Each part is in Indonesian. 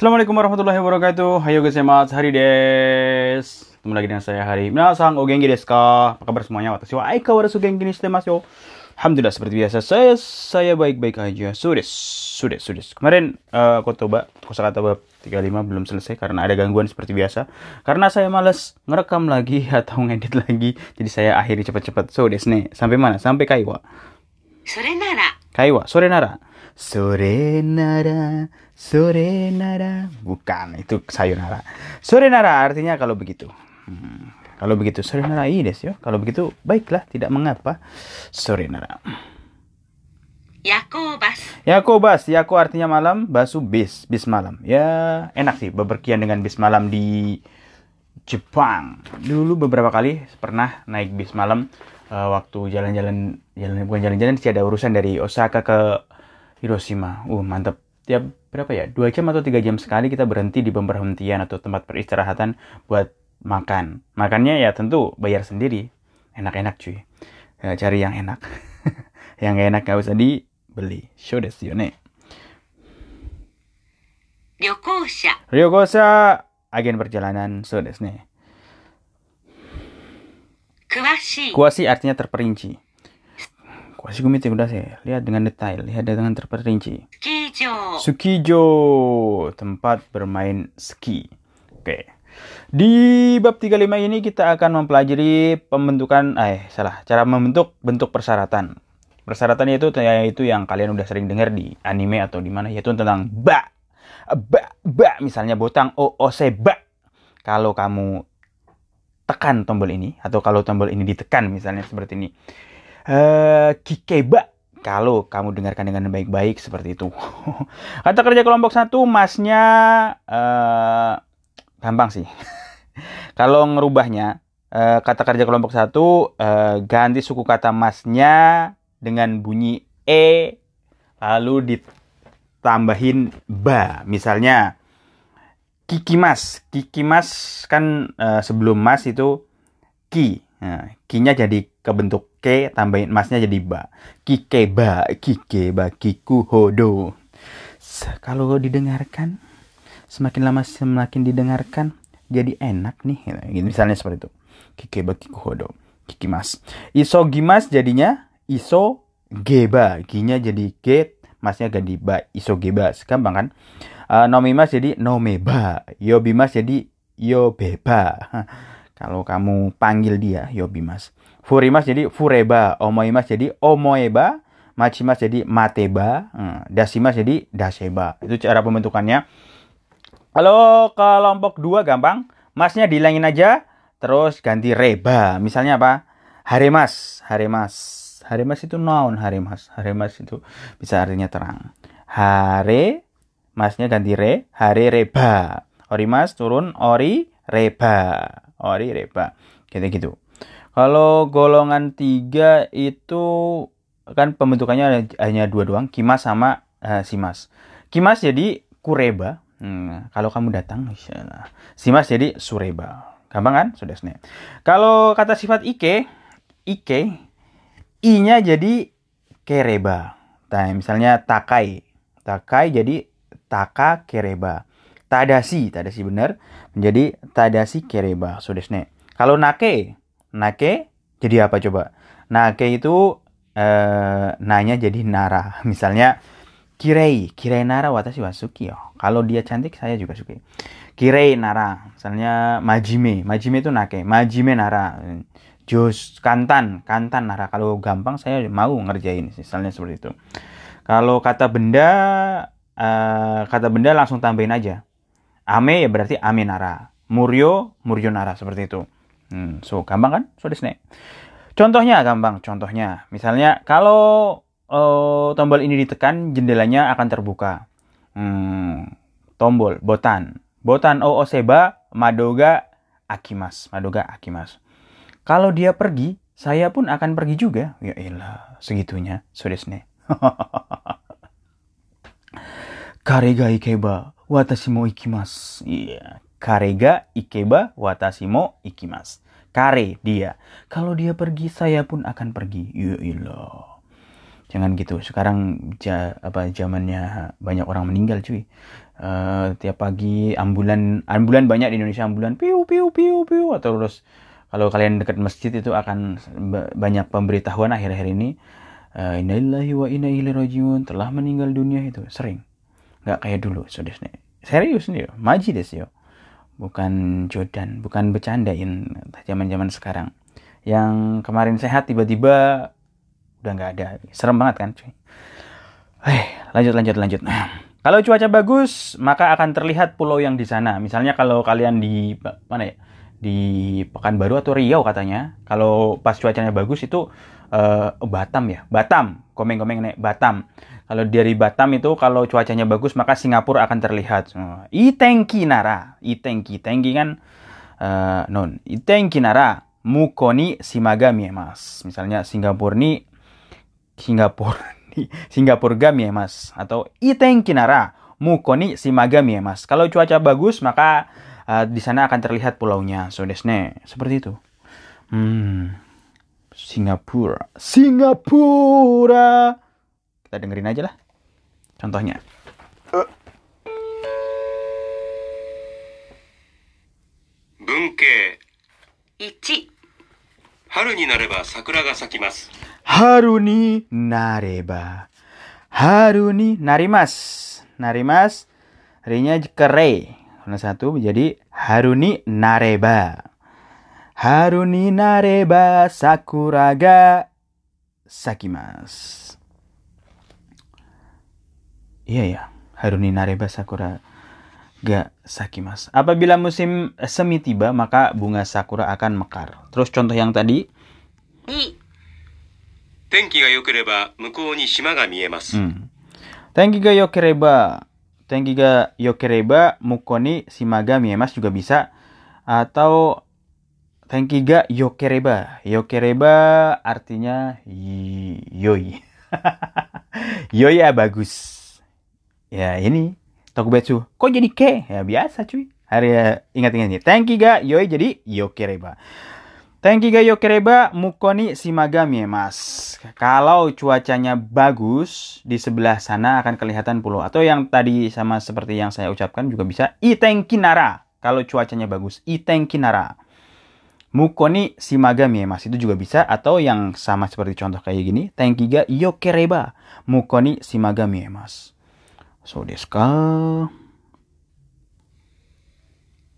Assalamualaikum warahmatullahi wabarakatuh. Hai Hayo selamat hari des. Ketemu lagi dengan saya Hari. Minasang, nah, o genki desu ka? Apa kabar semuanya? Watashi wa aika warasu genki ni shitemasu yo. Alhamdulillah seperti biasa saya saya baik-baik aja. Sudes, sudah, sudah. Kemarin uh, aku coba kosakata bab 35 belum selesai karena ada gangguan seperti biasa. Karena saya males ngerekam lagi atau ngedit lagi. Jadi saya akhiri cepat-cepat. Sudes nih. Sampai mana? Sampai Kaiwa. Sore nara. Kaiwa, sore nara. Sore Nara, Sore Nara. Bukan, itu Sayonara. Sore Nara artinya kalau begitu. Hmm. Kalau begitu Sore Nara ini deh yo. Kalau begitu baiklah, tidak mengapa. Sore Nara. Yakobas. Yakobas, Yako artinya malam, basu bis, bis malam. Ya, enak sih bepergian dengan bis malam di Jepang. Dulu beberapa kali pernah naik bis malam uh, waktu jalan-jalan jalan bukan jalan-jalan sih ada urusan dari Osaka ke Hiroshima. Uh, mantep. Tiap berapa ya? Dua jam atau tiga jam sekali kita berhenti di pemberhentian atau tempat peristirahatan buat makan. Makannya ya tentu bayar sendiri. Enak-enak cuy. Ya, cari yang enak. yang gak enak gak usah dibeli. Show desu yone. Ryokosha. Ryokosha. Agen perjalanan. So desu ne. Kuasi artinya terperinci. Shigumi Tegudase, lihat dengan detail, lihat dengan terperinci. Sukijo. Sukijo, tempat bermain ski. Oke. Di bab 35 ini kita akan mempelajari pembentukan eh salah, cara membentuk bentuk persyaratan. Persyaratan itu yaitu yang kalian udah sering dengar di anime atau di mana yaitu tentang ba. Ba ba misalnya botang OOC ba. Kalau kamu tekan tombol ini atau kalau tombol ini ditekan misalnya seperti ini Eh kikeba kalau kamu dengarkan dengan baik-baik seperti itu. Kata kerja kelompok satu, masnya eh gampang sih. Kalau ngerubahnya, eh, kata kerja kelompok satu eh, ganti suku kata masnya dengan bunyi e, lalu ditambahin ba. Misalnya kikimas, kikimas kan eh, sebelum mas itu ki. Nah, kinya jadi kebentuk ke, tambahin masnya jadi ba. Kikeba, kikeba, kiku hodo. Kalau didengarkan, semakin lama semakin didengarkan, jadi enak nih. Gitu, misalnya seperti itu. Kikeba, kiku hodo. Kikimas. Isogimas jadinya iso geba. Ginya jadi ge, masnya jadi ba. Isogeba. Gampang kan? Eh, nomimas jadi nomeba. Yobimas jadi yobeba. Kalau kamu panggil dia Yobimas. Furimas jadi Fureba. Omoimas jadi Omoeba. Machimas jadi Mateba. Hmm, Dasimas jadi Daseba. Itu cara pembentukannya. Kalau kelompok 2 gampang. Masnya dihilangin aja. Terus ganti Reba. Misalnya apa? Haremas. Haremas. Haremas itu noun. Haremas. Haremas itu bisa artinya terang. Hare. Masnya ganti re. Hare Reba. Orimas turun. Ori Reba. Ori Reba. Gitu gitu. Kalau golongan tiga itu kan pembentukannya hanya dua doang, kimas sama eh, simas. Kimas jadi kureba. Hmm, kalau kamu datang, simas jadi sureba. Gampang kan? Sudah sini. Kalau kata sifat ike, ike, i-nya jadi kereba. Nah, misalnya takai. Takai jadi taka kereba. Tadasi, tadasi benar, menjadi tadasi kereba. Sudah sini. Kalau nake, nake jadi apa coba? Nake itu eh, nanya jadi nara. Misalnya kirei, kirei nara watashi wa suki yo. Kalau dia cantik saya juga suka. Kirei nara, misalnya majime, majime itu nake, majime nara. Jos kantan, kantan nara. Kalau gampang saya mau ngerjain, misalnya seperti itu. Kalau kata benda, eh, kata benda langsung tambahin aja. Ame ya berarti ame nara. Muryo, muryo nara seperti itu. Hmm, so gampang kan? So desne. Contohnya gampang, contohnya. Misalnya kalau eh, tombol ini ditekan, jendelanya akan terbuka. Hmm, tombol botan. Botan o oseba madoga akimas. Madoga akimas. Kalau dia pergi, saya pun akan pergi juga. Ya elah, segitunya. So desne. Kare ga ikeba watashi mo ikimasu. Iya, kare ga ikeba watashi mo ikimasu. Kare dia. Kalau dia pergi, saya pun akan pergi. Ya ilah. Jangan gitu. Sekarang ja, apa zamannya banyak orang meninggal cuy. eh, tiap pagi ambulan ambulan banyak di Indonesia ambulan piu piu piu piu atau terus kalau kalian dekat masjid itu akan ba- banyak pemberitahuan akhir-akhir ini eh, innalillahi wa inna ilaihi rajiun telah meninggal dunia itu sering nggak kayak dulu so serius nih yo maji desu yo bukan jodan bukan bercandain zaman-zaman sekarang. Yang kemarin sehat tiba-tiba udah nggak ada. Serem banget kan cuy? Eh lanjut lanjut lanjut. Kalau cuaca bagus maka akan terlihat pulau yang di sana. Misalnya kalau kalian di mana ya? Di Pekanbaru atau Riau katanya kalau pas cuacanya bagus itu eh, Batam ya? Batam. Komeng-komeng nek Batam kalau dari Batam itu kalau cuacanya bagus maka Singapura akan terlihat. Oh, Itenki nara. Itenki Tenki kan eh, non. Itenki nara muko ni shimaga miemas misalnya Singapura ni Singapura ni Singapura ga miemas atau Itenki nara muko ni shimaga miemas kalau cuaca bagus maka eh, di sana akan terlihat pulaunya. So desu ne. seperti itu. Hmm. Singapura. Singapura kita dengerin aja lah contohnya 文系1、春になれば桜が咲きます haru ni nareba haru ni narimas narimas rinya kere karena satu jadi haru ni nareba haru ni nareba sakura ga sakimas Iya ya, Haruni Nareba Sakura ga sakimas. Apabila musim semi tiba, maka bunga sakura akan mekar. Terus contoh yang tadi. Tenki ga yokereba, mukou ni shima ga miemasu. Hmm. Tenki ga yokereba, tenki ga yokereba, mukou ni shima ga miemasu juga bisa. Atau tenki ga yokereba. Yokereba artinya yoi. yoi ya bagus. Ya ini Tokubetsu. Kok jadi ke? Ya biasa cuy. Hari ya, ingat-ingat nih. Tenki ga yoi jadi yokereba. Tenki ga yokereba mukoni shimaga miemas. Kalau cuacanya bagus, di sebelah sana akan kelihatan pulau. Atau yang tadi sama seperti yang saya ucapkan juga bisa itenki nara. Kalau cuacanya bagus, itenki nara. Mukoni shimaga miemas itu juga bisa atau yang sama seperti contoh kayak gini, tenki ga yokereba mukoni shimaga miemas. So desu ka?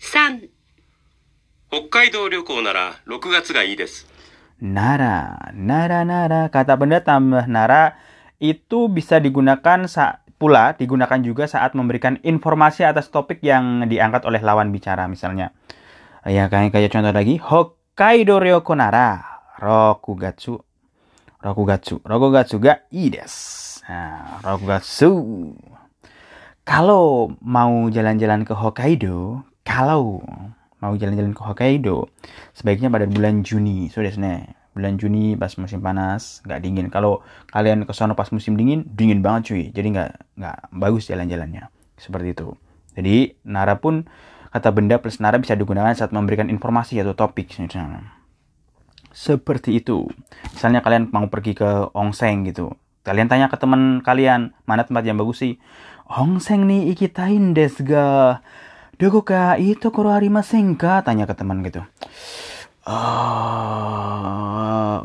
3、北海道旅行なら6月がいいです Nara, nara, nara. Kata benda tambah nara itu bisa digunakan saat pula digunakan juga saat memberikan informasi atas topik yang diangkat oleh lawan bicara misalnya. Ya kayak kayak contoh lagi Hokkaido ryoko nara rokugatsu rokugatsu rokugatsu ga ii desu. Nah, rokugatsu. Kalau mau jalan-jalan ke Hokkaido, kalau mau jalan-jalan ke Hokkaido, sebaiknya pada bulan Juni. So desu ne. Bulan Juni pas musim panas, nggak dingin. Kalau kalian ke sana pas musim dingin, dingin banget cuy. Jadi nggak nggak bagus jalan-jalannya. Seperti itu. Jadi nara pun kata benda plus nara bisa digunakan saat memberikan informasi atau topik. Seperti itu. Misalnya kalian mau pergi ke Ongseng gitu. Kalian tanya ke teman kalian, mana tempat yang bagus sih? Ongseng ni ikitain desu ga. Doko ka itu koro arimasen ka? Tanya ke teman gitu. "Ah,"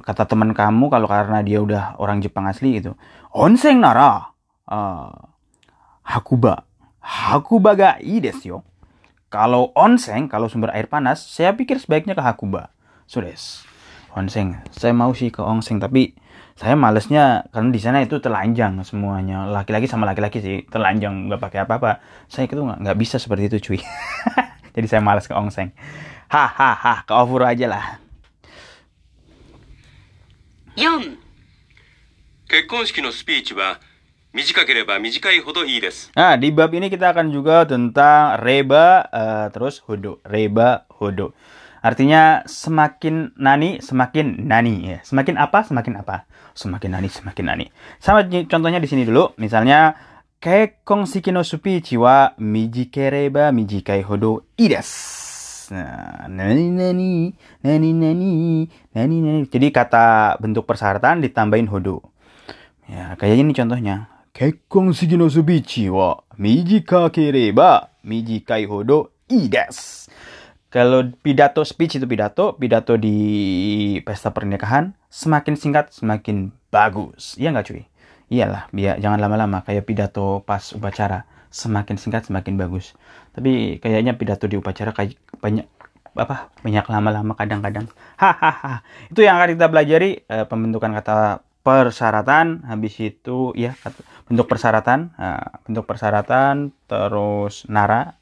kata teman kamu kalau karena dia udah orang Jepang asli gitu. Onsen nara. ah, hakuba. Hakuba ga ii desu yo. Kalau onsen, kalau sumber air panas, saya pikir sebaiknya ke Hakuba. So des. Onsen. Saya mau sih ke Onsen, tapi saya malesnya karena di sana itu telanjang semuanya. Laki-laki sama laki-laki sih telanjang nggak pakai apa-apa. Saya itu nggak nggak bisa seperti itu cuy. Jadi saya malas ke Onsen. Hahaha, ke Ofuro aja lah. 4、結婚式のスピーチは短ければ短いほどいいです Nah, di bab ini kita akan juga tentang reba eh, terus hodo. Reba hodo. Artinya semakin nani semakin nani ya. Semakin apa semakin apa. Semakin nani semakin nani. Sama contohnya di sini dulu. Misalnya kekong shiki no speech mijikereba mijikai hodo ides. Nah, nani nani nani nani nani nani. Jadi kata bentuk persyaratan ditambahin hodo. Ya, kayak ini contohnya. kekong shiki no speech wa mijikai hodo ides. Kalau pidato speech itu pidato, pidato di pesta pernikahan semakin singkat semakin bagus. Iya nggak cuy? Iyalah, biar jangan lama-lama kayak pidato pas upacara semakin singkat semakin bagus. Tapi kayaknya pidato di upacara kayak banyak apa banyak lama-lama kadang-kadang. Hahaha. Itu yang akan kita pelajari e, pembentukan kata persyaratan habis itu ya bentuk persyaratan ah, bentuk persyaratan terus nara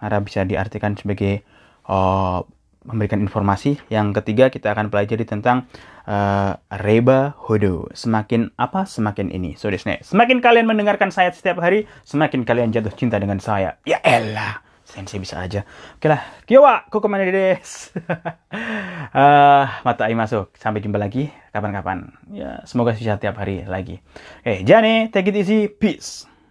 nara bisa diartikan sebagai eh, memberikan informasi. Yang ketiga kita akan pelajari tentang eh, reba hodo. Semakin apa semakin ini. So desu ne. semakin kalian mendengarkan saya setiap hari semakin kalian jatuh cinta dengan saya. Ya elah sensei bisa aja. Oke lah. Kiwa kokomane desu. Eh, mata ai masuk. Sampai jumpa lagi kapan-kapan. Ya semoga bisa tiap hari lagi. Eh jane take it easy. Peace